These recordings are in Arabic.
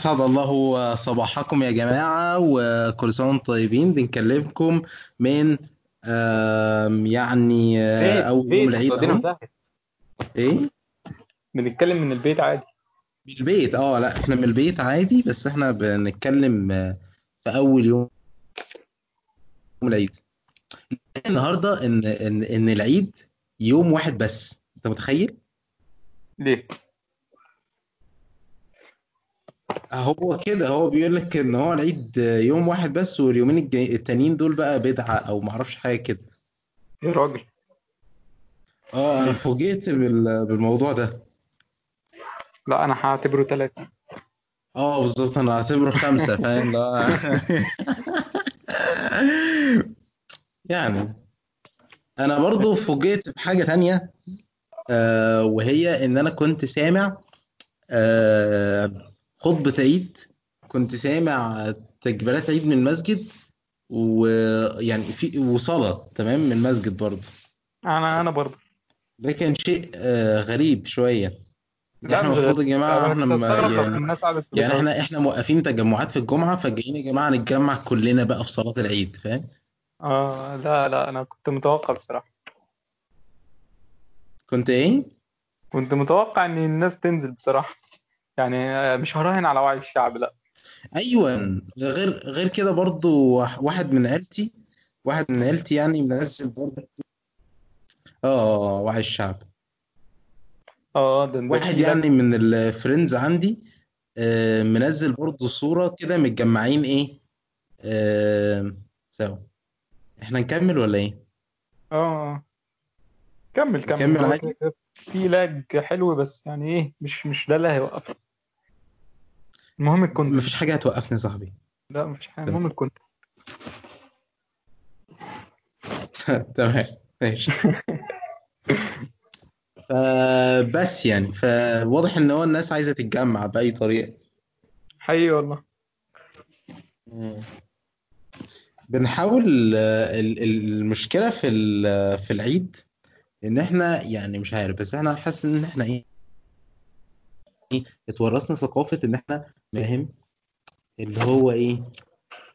أسعد الله صباحكم يا جماعة وكل سنة وأنتم طيبين. بنكلمكم من يعني آه، أول يوم العيد إيه؟ بنتكلم من البيت عادي. من البيت؟ آه لا إحنا من البيت عادي بس إحنا بنتكلم آه، في أول يوم العيد. النهاردة إن إن إن العيد يوم واحد بس؟ أنت متخيل؟ ليه؟ هو كده هو بيقول لك إن هو العيد يوم واحد بس واليومين الجاي- التانيين دول بقى بدعة أو معرفش حاجة كده. يا راجل. آه أنا؟ فوجئت بال- بالموضوع ده. لا أنا هعتبره ثلاثة آه بالظبط أنا اعتبره خمسة فاهم؟ لا. يعني أنا برضو فوجئت بحاجة تانية آه وهي إن أنا كنت سامع آه خطبة عيد كنت سامع تكبيرات عيد من المسجد ويعني في وصلاة تمام من المسجد برضو أنا أنا برضه. ده كان شيء آه غريب شوية. لا إحنا المفروض يا جماعة أنا إحنا كنت م- يعني يعني إحنا إحنا موقفين تجمعات في الجمعة فجايين يا جماعة نتجمع كلنا بقى في صلاة العيد فاهم؟ آه لا لا أنا كنت متوقع بصراحة. كنت إيه؟ كنت متوقع إن الناس تنزل بصراحة. يعني آه، مش هراهن على وعي الشعب لا. أيوه. غير غير كده برضو واحد من عيلتي واحد من عيلتي يعني منزل برضو آه وعي الشعب. آه ده واحد يعني من الفريندز عندي آه منزل برضو صورة كده متجمعين إيه آه سوا. إحنا نكمل ولا إيه؟ آه كمل كمل. نكمل هو عادي؟ في lag حلو بس يعني إيه مش مش ده اللي هيوقف المهم ال content مفيش حاجة هتوقفني يا صاحبي. لا مفيش تمام. المهم ال content تمام. ماشي. فبس يعني فواضح إن هو الناس عايزة تتجمع بأي طريقة. حقيقي والله. بنحاول ال- ال- المشكلة في في العيد إن إحنا يعني مش عارف بس إحنا حاسس إن إحنا إيه إيه، اتورثنا ثقافة إن إحنا فاهم؟ اللي هو إيه؟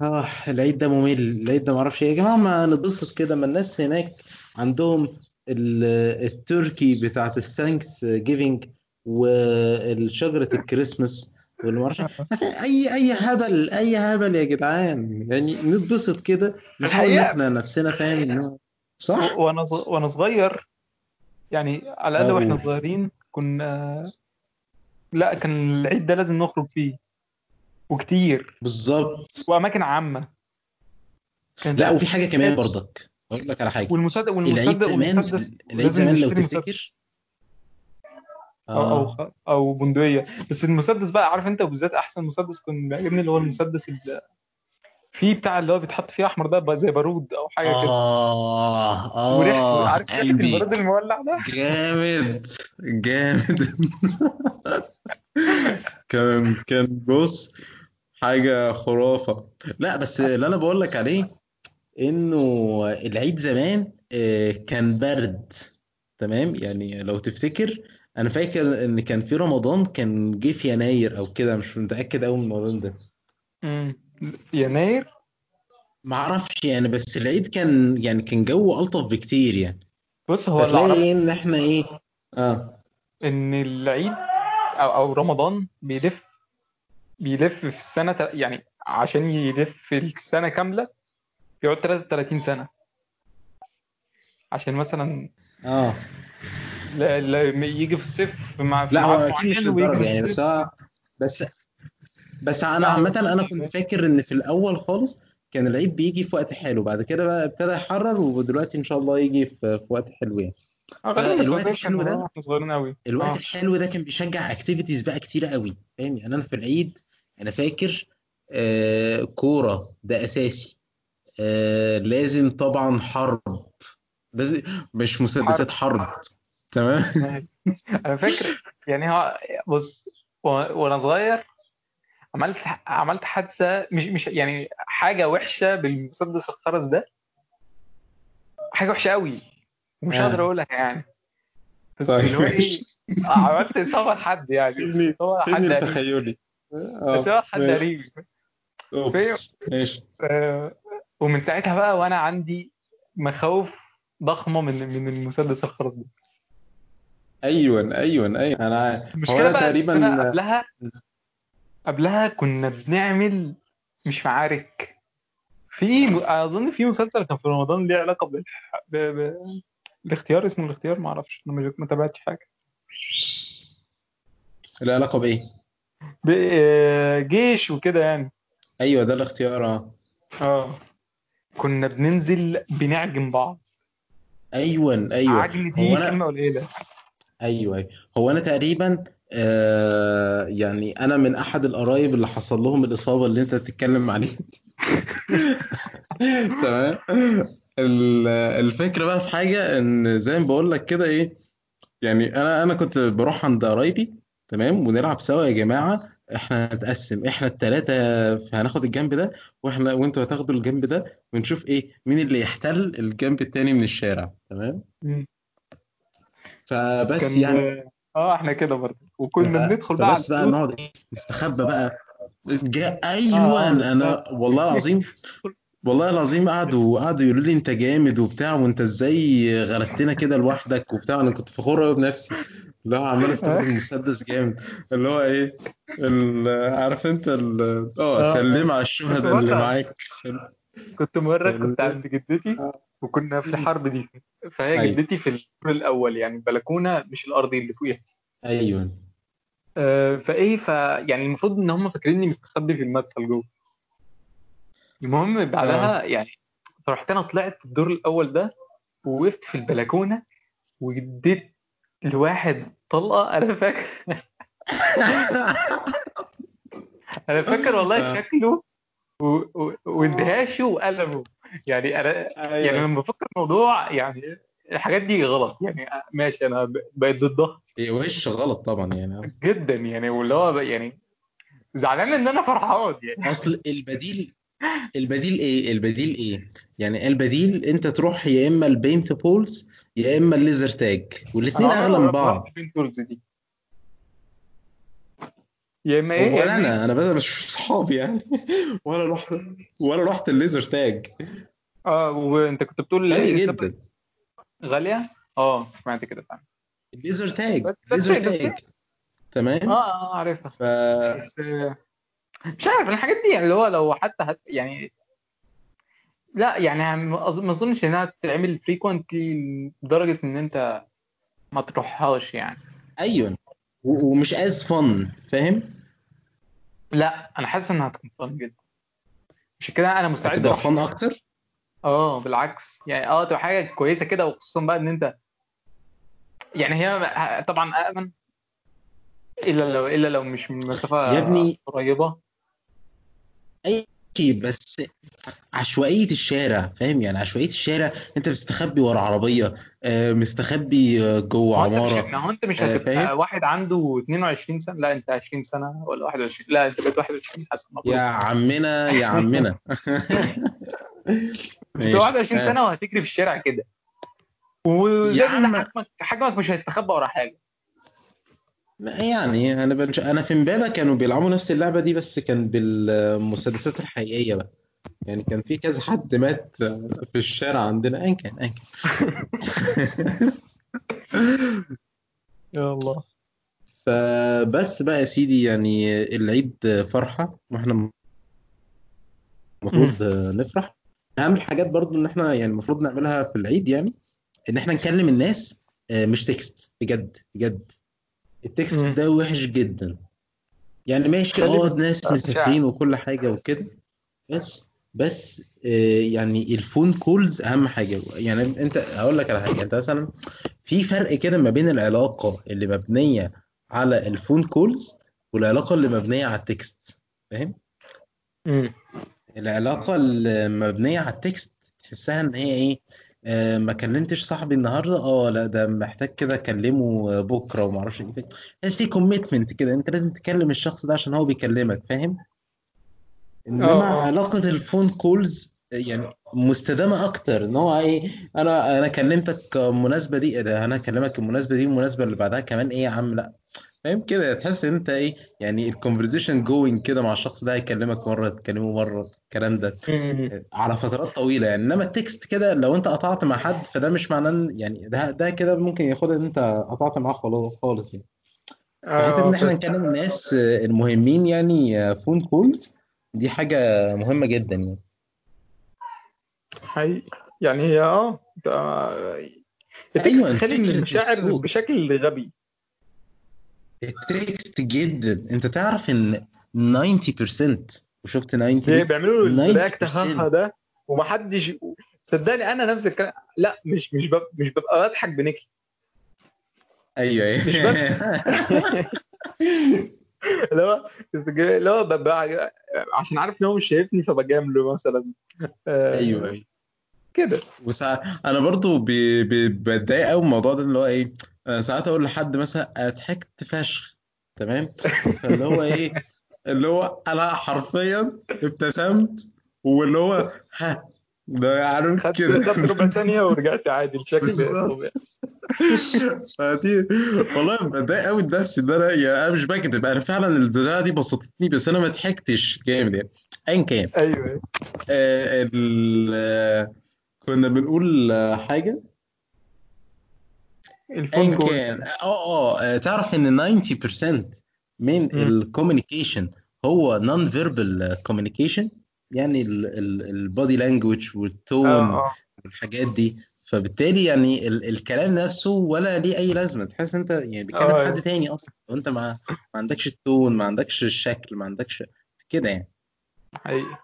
آه العيد ده ممل العيد ده معرفش إيه. يا جماعة ما نتبسط كده. ما الناس هناك عندهم ال- التركي بتاعت ال Thanksgiving والشجرة الكريسماس إيه. أي أي هبل أي هبل يا جدعان. يعني نتبسط كده نحاول نقنع نفسنا فاهم؟ صح؟ وأنا وأنا صغير يعني على الأقل وإحنا صغيرين كنا لا كان العيد ده لازم نخرج فيه. وكتير. بالظبط. وأماكن كانت لا وفي حاجة كمان برضك. أقول لك على حاجة. والمسدس والمسدس زمان والمسدس العيد زمان لو تفتكر. أو أو خ- أو بندقية. بس المسدس بقى عارف أنت وبالذات أحسن مسدس كان بيعجبني اللي هو المسدس اللي فيه بتاع اللي هو بيتحط فيه أحمر ده زي بارود أو حاجة كده. آه وريحته آه عارف ريحة قلبي. البارود المولع ده؟ جامد. جامد. كان كان بص حاجة خرافة. لا بس اللي أنا بقول لك عليه إنه العيد زمان آه، كان برد. تمام؟ يعني لو تفتكر أنا فاكر إن كان في رمضان كان جه في يناير أو كده مش متأكد قوي من الموضوع ده. امم يناير؟ ما أعرفش يعني بس العيد كان يعني كان جو ألطف بكتير يعني. بص هو اللي أعرفه إيه إن إحنا إيه؟ آه. إن العيد أو أو رمضان بيلف بيلف في السنة يعني عشان يلف السنة كاملة بيقعد 33 سنة. عشان مثلا آه. ل- ل- يجي في الصيف مع لا هو أكيد مش للدرجة يعني بس هو بس بس أنا لا عامة أنا كنت فاكر إن في الأول خالص كان العيد بيجي في وقت حلو بعد كده بقى ابتدى يحرر ودلوقتي إن شاء الله يجي في, في وقت حلو يعني. آه، كان الحلو ده وإحنا صغيرين قوي الوقت آه. الحلو ده كان بيشجع اكتيفيتيز بقى كتيرة قوي فاهم يعني؟ أنا في العيد أنا فاكر آه كورة ده أساسي. آه لازم طبعا حرب. لازم مش مسدسات حرب. حرب. تمام؟ أنا فاكر. يعني هو بص وأنا صغير عملت عملت حادثة مش مش يعني حاجة وحشة بالمسدس الخرز ده. حاجة وحشة قوي ومش هقدر آه أقولها يعني. بس طيب. اللي هو إيه ماشي آه، عملت إصابة لحد يعني. سيبني إصابة سيبني لحد قريب لتخيلي. بس هو حد ماشي. قريب. أوبس ماشي. آه، ومن ساعتها بقى وأنا عندي مخاوف ضخمة من من المسدس الخرز ده. أيوه أيوه أيوه. أنا المشكلة بقى تقريبا قبلها قبلها كنا بنعمل مش معارك. في أظن في مسلسل كان في رمضان ليه علاقة بال... ب... ب... الاختيار اسمه الاختيار ما أعرفش أنا ما تابعتش حاجة. له علاقة بإيه؟ جيش وكده يعني. أيوه ده الاختيار آه. آه. كنا بننزل بنعجن بعض. أيوه أيوه. عجن دي أنا كلمة قليلة. أيوه أيوه. هو أنا تقريبا آه يعني أنا من أحد القرايب اللي حصل لهم الإصابة اللي أنت بتتكلم عليها. تمام. ال- الفكرة بقى في حاجة إن زي ما بقول لك كده إيه يعني أنا أنا كنت بروح عند قرايبي تمام ونلعب سوا يا جماعة. إحنا هنتقسم إحنا التلاتة هناخد الجنب ده وإحنا وأنتوا هتاخدوا الجنب ده ونشوف إيه مين اللي يحتل الجنب التاني من الشارع. تمام. فبس كان يعني آه إحنا كده برضه. وكنا بندخل بقى فبس بقى نقعد نستخبى بقى. جا أيوه آه أنا والله العظيم والله العظيم قعدوا قعدوا يقولوا لي انت جامد وبتاع وانت إزاي غلبتنا كده لوحدك وبتاع؟ أنا كنت فخور قوي بنفسي. اللي هو عمال استخدم مسدس جامد. اللي هو إيه؟ عارف انت ال- آه آه سلم على كنت الشهداء اللي معاك. سلم كنت مرة كنت عند جدتي وكنا في الحرب دي. فهي أيوه. جدتي في الدور الأول يعني البلكونة مش الأرضي اللي فوقيها. أيوه. آه، فإيه ف يعني المفروض إن هم فاكريني مستخبي في المدخل جوه. المهم بعدها يعني فرحت أنا طلعت الدور الأول ده ووقفت في البلكونة واديت لواحد طلقة. أنا فاكر أنا فاكر والله آه. شكله واندهاشه وقلمه يعني أنا يعني أيوه لما بفكر الموضوع يعني الحاجات دي غلط. يعني ماشي أنا بقيت ضدها. هي وش غلط طبعا يعني. جدا يعني واللي هو يعني زعلان إن أنا فرحان يعني. أصل البديل البديل إيه؟ البديل إيه؟ يعني البديل أنت تروح يا إما البينت بولز يا إما الليزر تاج أنا عمري أغلى من بعض. البين تولز دي. يا إما إيه؟ ولا إما إيه؟ أنا أنا بس مش صحابي يعني. ولا رحت ولا رحت الليزر تاج. آه وأنت كنت بتقول غالي إيه؟ السبب جدا. غالية؟ آه سمعت كده فعلا. الليزر تاج بس بس ليزر بس. تاج آه تمام آه عارفها. ف بس آه، مش عارف الحاجات دي يعني اللي هو لو حتى هت يعني لا يعني ما أظنش إنها تتعمل frequently لدرجة إن أنت ما تروحهاش يعني. أيوه. ومش as fun فاهم؟ لا أنا حاسس إنها هتكون fun جدا. عشان كده أنا مستعد أروح fun أكتر؟ آه بالعكس. يعني آه تبقى حاجة كويسة كده وخصوصا بقى إن أنت يعني هي طبعا آمن إلا لو إلا لو مش من يا مسافه ابني قريبة. أي شيء بس عشوائية الشارع فاهم؟ يعني عشوائية الشارع أنت مستخبي ورا عربية آه، مستخبي آه، جوه ما أنت عمارة ما هو أنت مش آه، هتبقى واحد عنده 22 سنة؟ لا أنت 20 سنة ولا 21 لا أنت بقيت 21 حسب يا المفروض عمنا يا عمنا. ماشي. 21 ها سنة وهتجري في الشارع كده. يا إن عم. حجمك حجمك مش هيستخبى ورا حاجة. يعني أنا بنش... أنا في امبابة كانوا بيلعبوا نفس اللعبة دي بس كان بالمسدسات الحقيقية بقى. يعني كان في كذا حد مات في الشارع عندنا ان كان ان كان. يا الله. فبس بقى يا سيدي يعني العيد فرحة وإحنا. المفروض نفرح. أهم الحاجات برضو إن إحنا يعني المفروض نعملها في العيد يعني إن إحنا نكلم الناس آه، مش text. بجد بجد. ال text. ده وحش جدا. يعني ماشي آه ناس مسافرين وكل حاجة وكده بس بس آه، يعني ال phone calls أهم حاجة. يعني أنت هقول لك على حاجة. أنت مثلا في فرق كده ما بين العلاقة اللي مبنية على ال phone calls والعلاقة اللي مبنية على ال text. فاهم؟ مم. العلاقة المبنية على ال text تحسها إن هي إيه؟ آه ما كلمتش صاحبي النهارده؟ آه لا ده محتاج كده أكلمه بكرة وما أعرفش إيه. تحس في commitment كده أنت لازم تكلم الشخص ده عشان هو بيكلمك فاهم؟ إنما آه آه. علاقة ال phone calls يعني مستدامة أكتر. إن هو إيه أنا أنا كلمتك المناسبة دي إيه ده أنا اكلمك المناسبة دي والمناسبة اللي بعدها كمان إيه يا عم؟ لا. فاهم كده؟ تحس إن أنت إيه؟ يعني ال conversation going كده مع الشخص ده هيكلمك مرة تكلمه مرة الكلام ده. على فترات طويلة. يعني إنما ال text كده لو أنت قطعت مع حد فده مش معناه يعني ده ده كده ممكن ياخدها إن أنت قطعت معاه خلاص خالص يعني. آه إن إحنا. نكلم الناس المهمين يعني phone calls دي حاجة مهمة جدا يعني. حقيقي. يعني هي آه أيوه فكره المشاعر بشكل غبي. التكست جدا انت تعرف ان 90% وشفت 90 بي- دي بيعملوا الرياكت 90% هاها ده ومحدش صدقني أنا نفس الكلام. لا مش مش بب... مش ببقى بضحك بنكل أيوه. أيوه مش اللي هو اللي هو ببقى عشان عارف إن هو مش شايفني فبجامله مثلا. آه، أيوه. أيوه كده. وساعات أنا برضو بتضايق قوي من الموضوع ده اللي هو إيه؟ ساعات أقول لحد مثلا ضحكت فشخ. تمام؟ فاللي هو إيه؟ اللي هو أنا حرفيا ابتسمت واللي هو ها ده عارف خدت كده. خدت ربع ثانية ورجعت عادي الشكل. طبيعي فدي والله بتضايق قوي بنفسي إن أنا يعني أنا مش بكذب أنا فعلا البتاعة دي بسطتني بس أنا ما ضحكتش جامد يعني. ايا كان. أيوه. آه ال- آه، كنا بنقول آه، حاجة؟ ال phone كان آه آه تعرف إن 90% من. ال communication هو non-verbal communication يعني ال body language وال tone والحاجات دي. فبالتالي يعني ال الكلام نفسه ولا ليه أي لازمة. تحس أنت يعني بتكلم آه. حد تاني أصلا. وأنت ما ما عندكش ال tone ما عندكش الشكل ما عندكش كده يعني. حقيقي.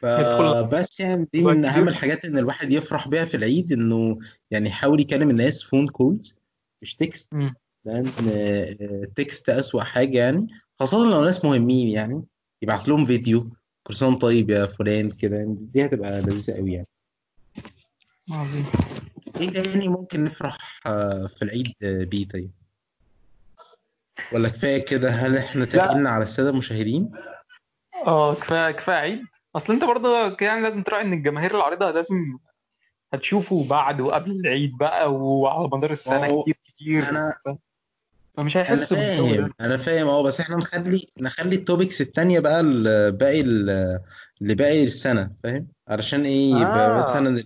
فبس يعني دي من أهم الحاجات إن الواحد يفرح بيها في العيد إنه يعني يحاول يكلم الناس phone calls مش text. لأن ال text أسوأ حاجة يعني. خاصة لو ناس مهمين يعني. يبعت لهم فيديو. كل سنه طيب يا فلان كده. دي هتبقى لذيذة قوي يعني. عظيم. إيه تاني ممكن نفرح آه، في العيد آه، بيه طيب؟ ولا كفاية كده؟ هل إحنا تقلنا على السادة المشاهدين؟ آه كفاية كفاية عيد. أصل أنت برضه يعني لازم تراعي إن الجماهير العريضة لازم هتشوفه بعد وقبل العيد بقى وعلى مدار السنة هو كتير كتير. أنا فمش أنا هيحسوا بالجو فاهم ده أنا فاهم. أه بس إحنا نخلي نخلي التوبكس التانية بقى ل- باقي ال- لباقي السنة فاهم؟ علشان إيه يبقى آه. مثلا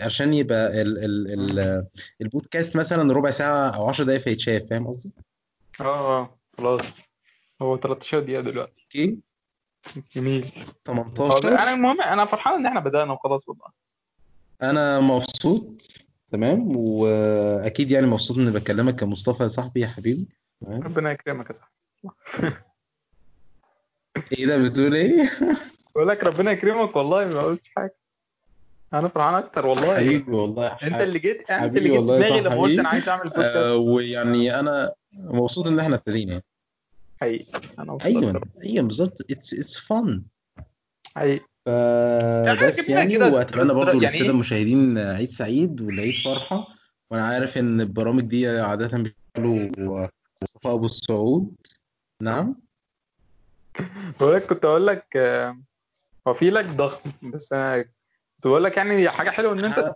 عشان يبقى ال... ال... ال... البودكاست مثلا ربع ساعة أو 10 دقايق فيتشاف فاهم قصدي؟ آه آه. خلاص. هو 13 دقيقة دلوقتي. أوكي. جميل. هو ده- 18 أنا المهم أنا فرحان إن إحنا بدأنا وخلاص والله. أنا مبسوط تمام؟ وأكيد يعني مبسوط إني بكلمك كمصطفى يا صاحبي يا حبيبي. ربنا يكرمك يا صاحبي. إيه ده بتقول إيه؟ بقول لك ربنا يكرمك والله ما قلتش حاجة. أنا فرحان أكتر والله. حبيبي والله أنت ح... اللي جيت أنت حبيبي اللي جيت دماغي لما قلت أنا عايز أعمل آه بودكاست ويعني أنا مبسوط إن إحنا ابتدينا. يعني حقيقي. أنا أيوه أيوه بالظبط. it's it's fun حقيقي. يعني جميله يعني وأتمنى برضو يعني للساده إيه؟ المشاهدين عيد سعيد والعيد فرحة. وأنا عارف إن البرامج دي عادة بيقولوا مصطفى أبو السعود. نعم؟ بقول لك كنت أقول لك هو في لك ضخم بس أنا كنت بقول لك يعني حاجة حلوة إن أنت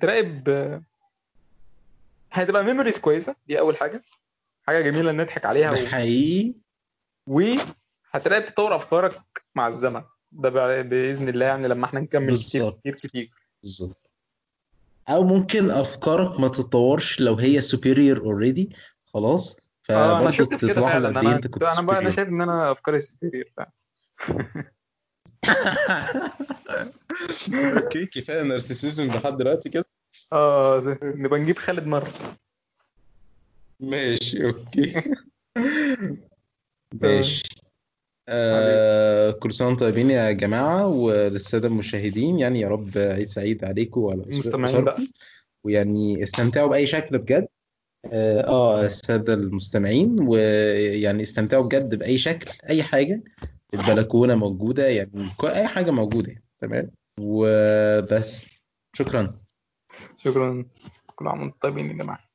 تراقب هتبقى ميموريز كويسة. دي أول حاجة. حاجة جميلة نضحك عليها ده و... حقيقي. وهتراقب تطور أفكارك مع الزمن. ده بإذن الله يعني لما إحنا نكمل كتير كتير كتير. بالظبط. أو ممكن أفكارك ما تتطورش لو هي superior already. خلاص. آه أنا شفت كده فعلا. قد إيه أنا أنت كنت أنا بقى أنا شايف إن أنا أفكاري superior فعلا. okay كفاية narcissism لحد دلوقتي كده. آه نبقى نجيب خالد مرة. ماشي okay. ماشي. آه كل سنة وأنتم طيبين يا جماعة وللسادة المشاهدين يعني يا رب عيد سعيد عليكم وعلى المستمعين بقى. ويعني استمتعوا بأي شكل بجد. آه آه، السادة المستمعين ويعني استمتعوا بجد بأي شكل أي حاجة. البلكونة موجودة يعني أي حاجة موجودة يعني. تمام؟ وبس. شكرا. شكرا. كل عام وأنتم طيبين يا جماعة.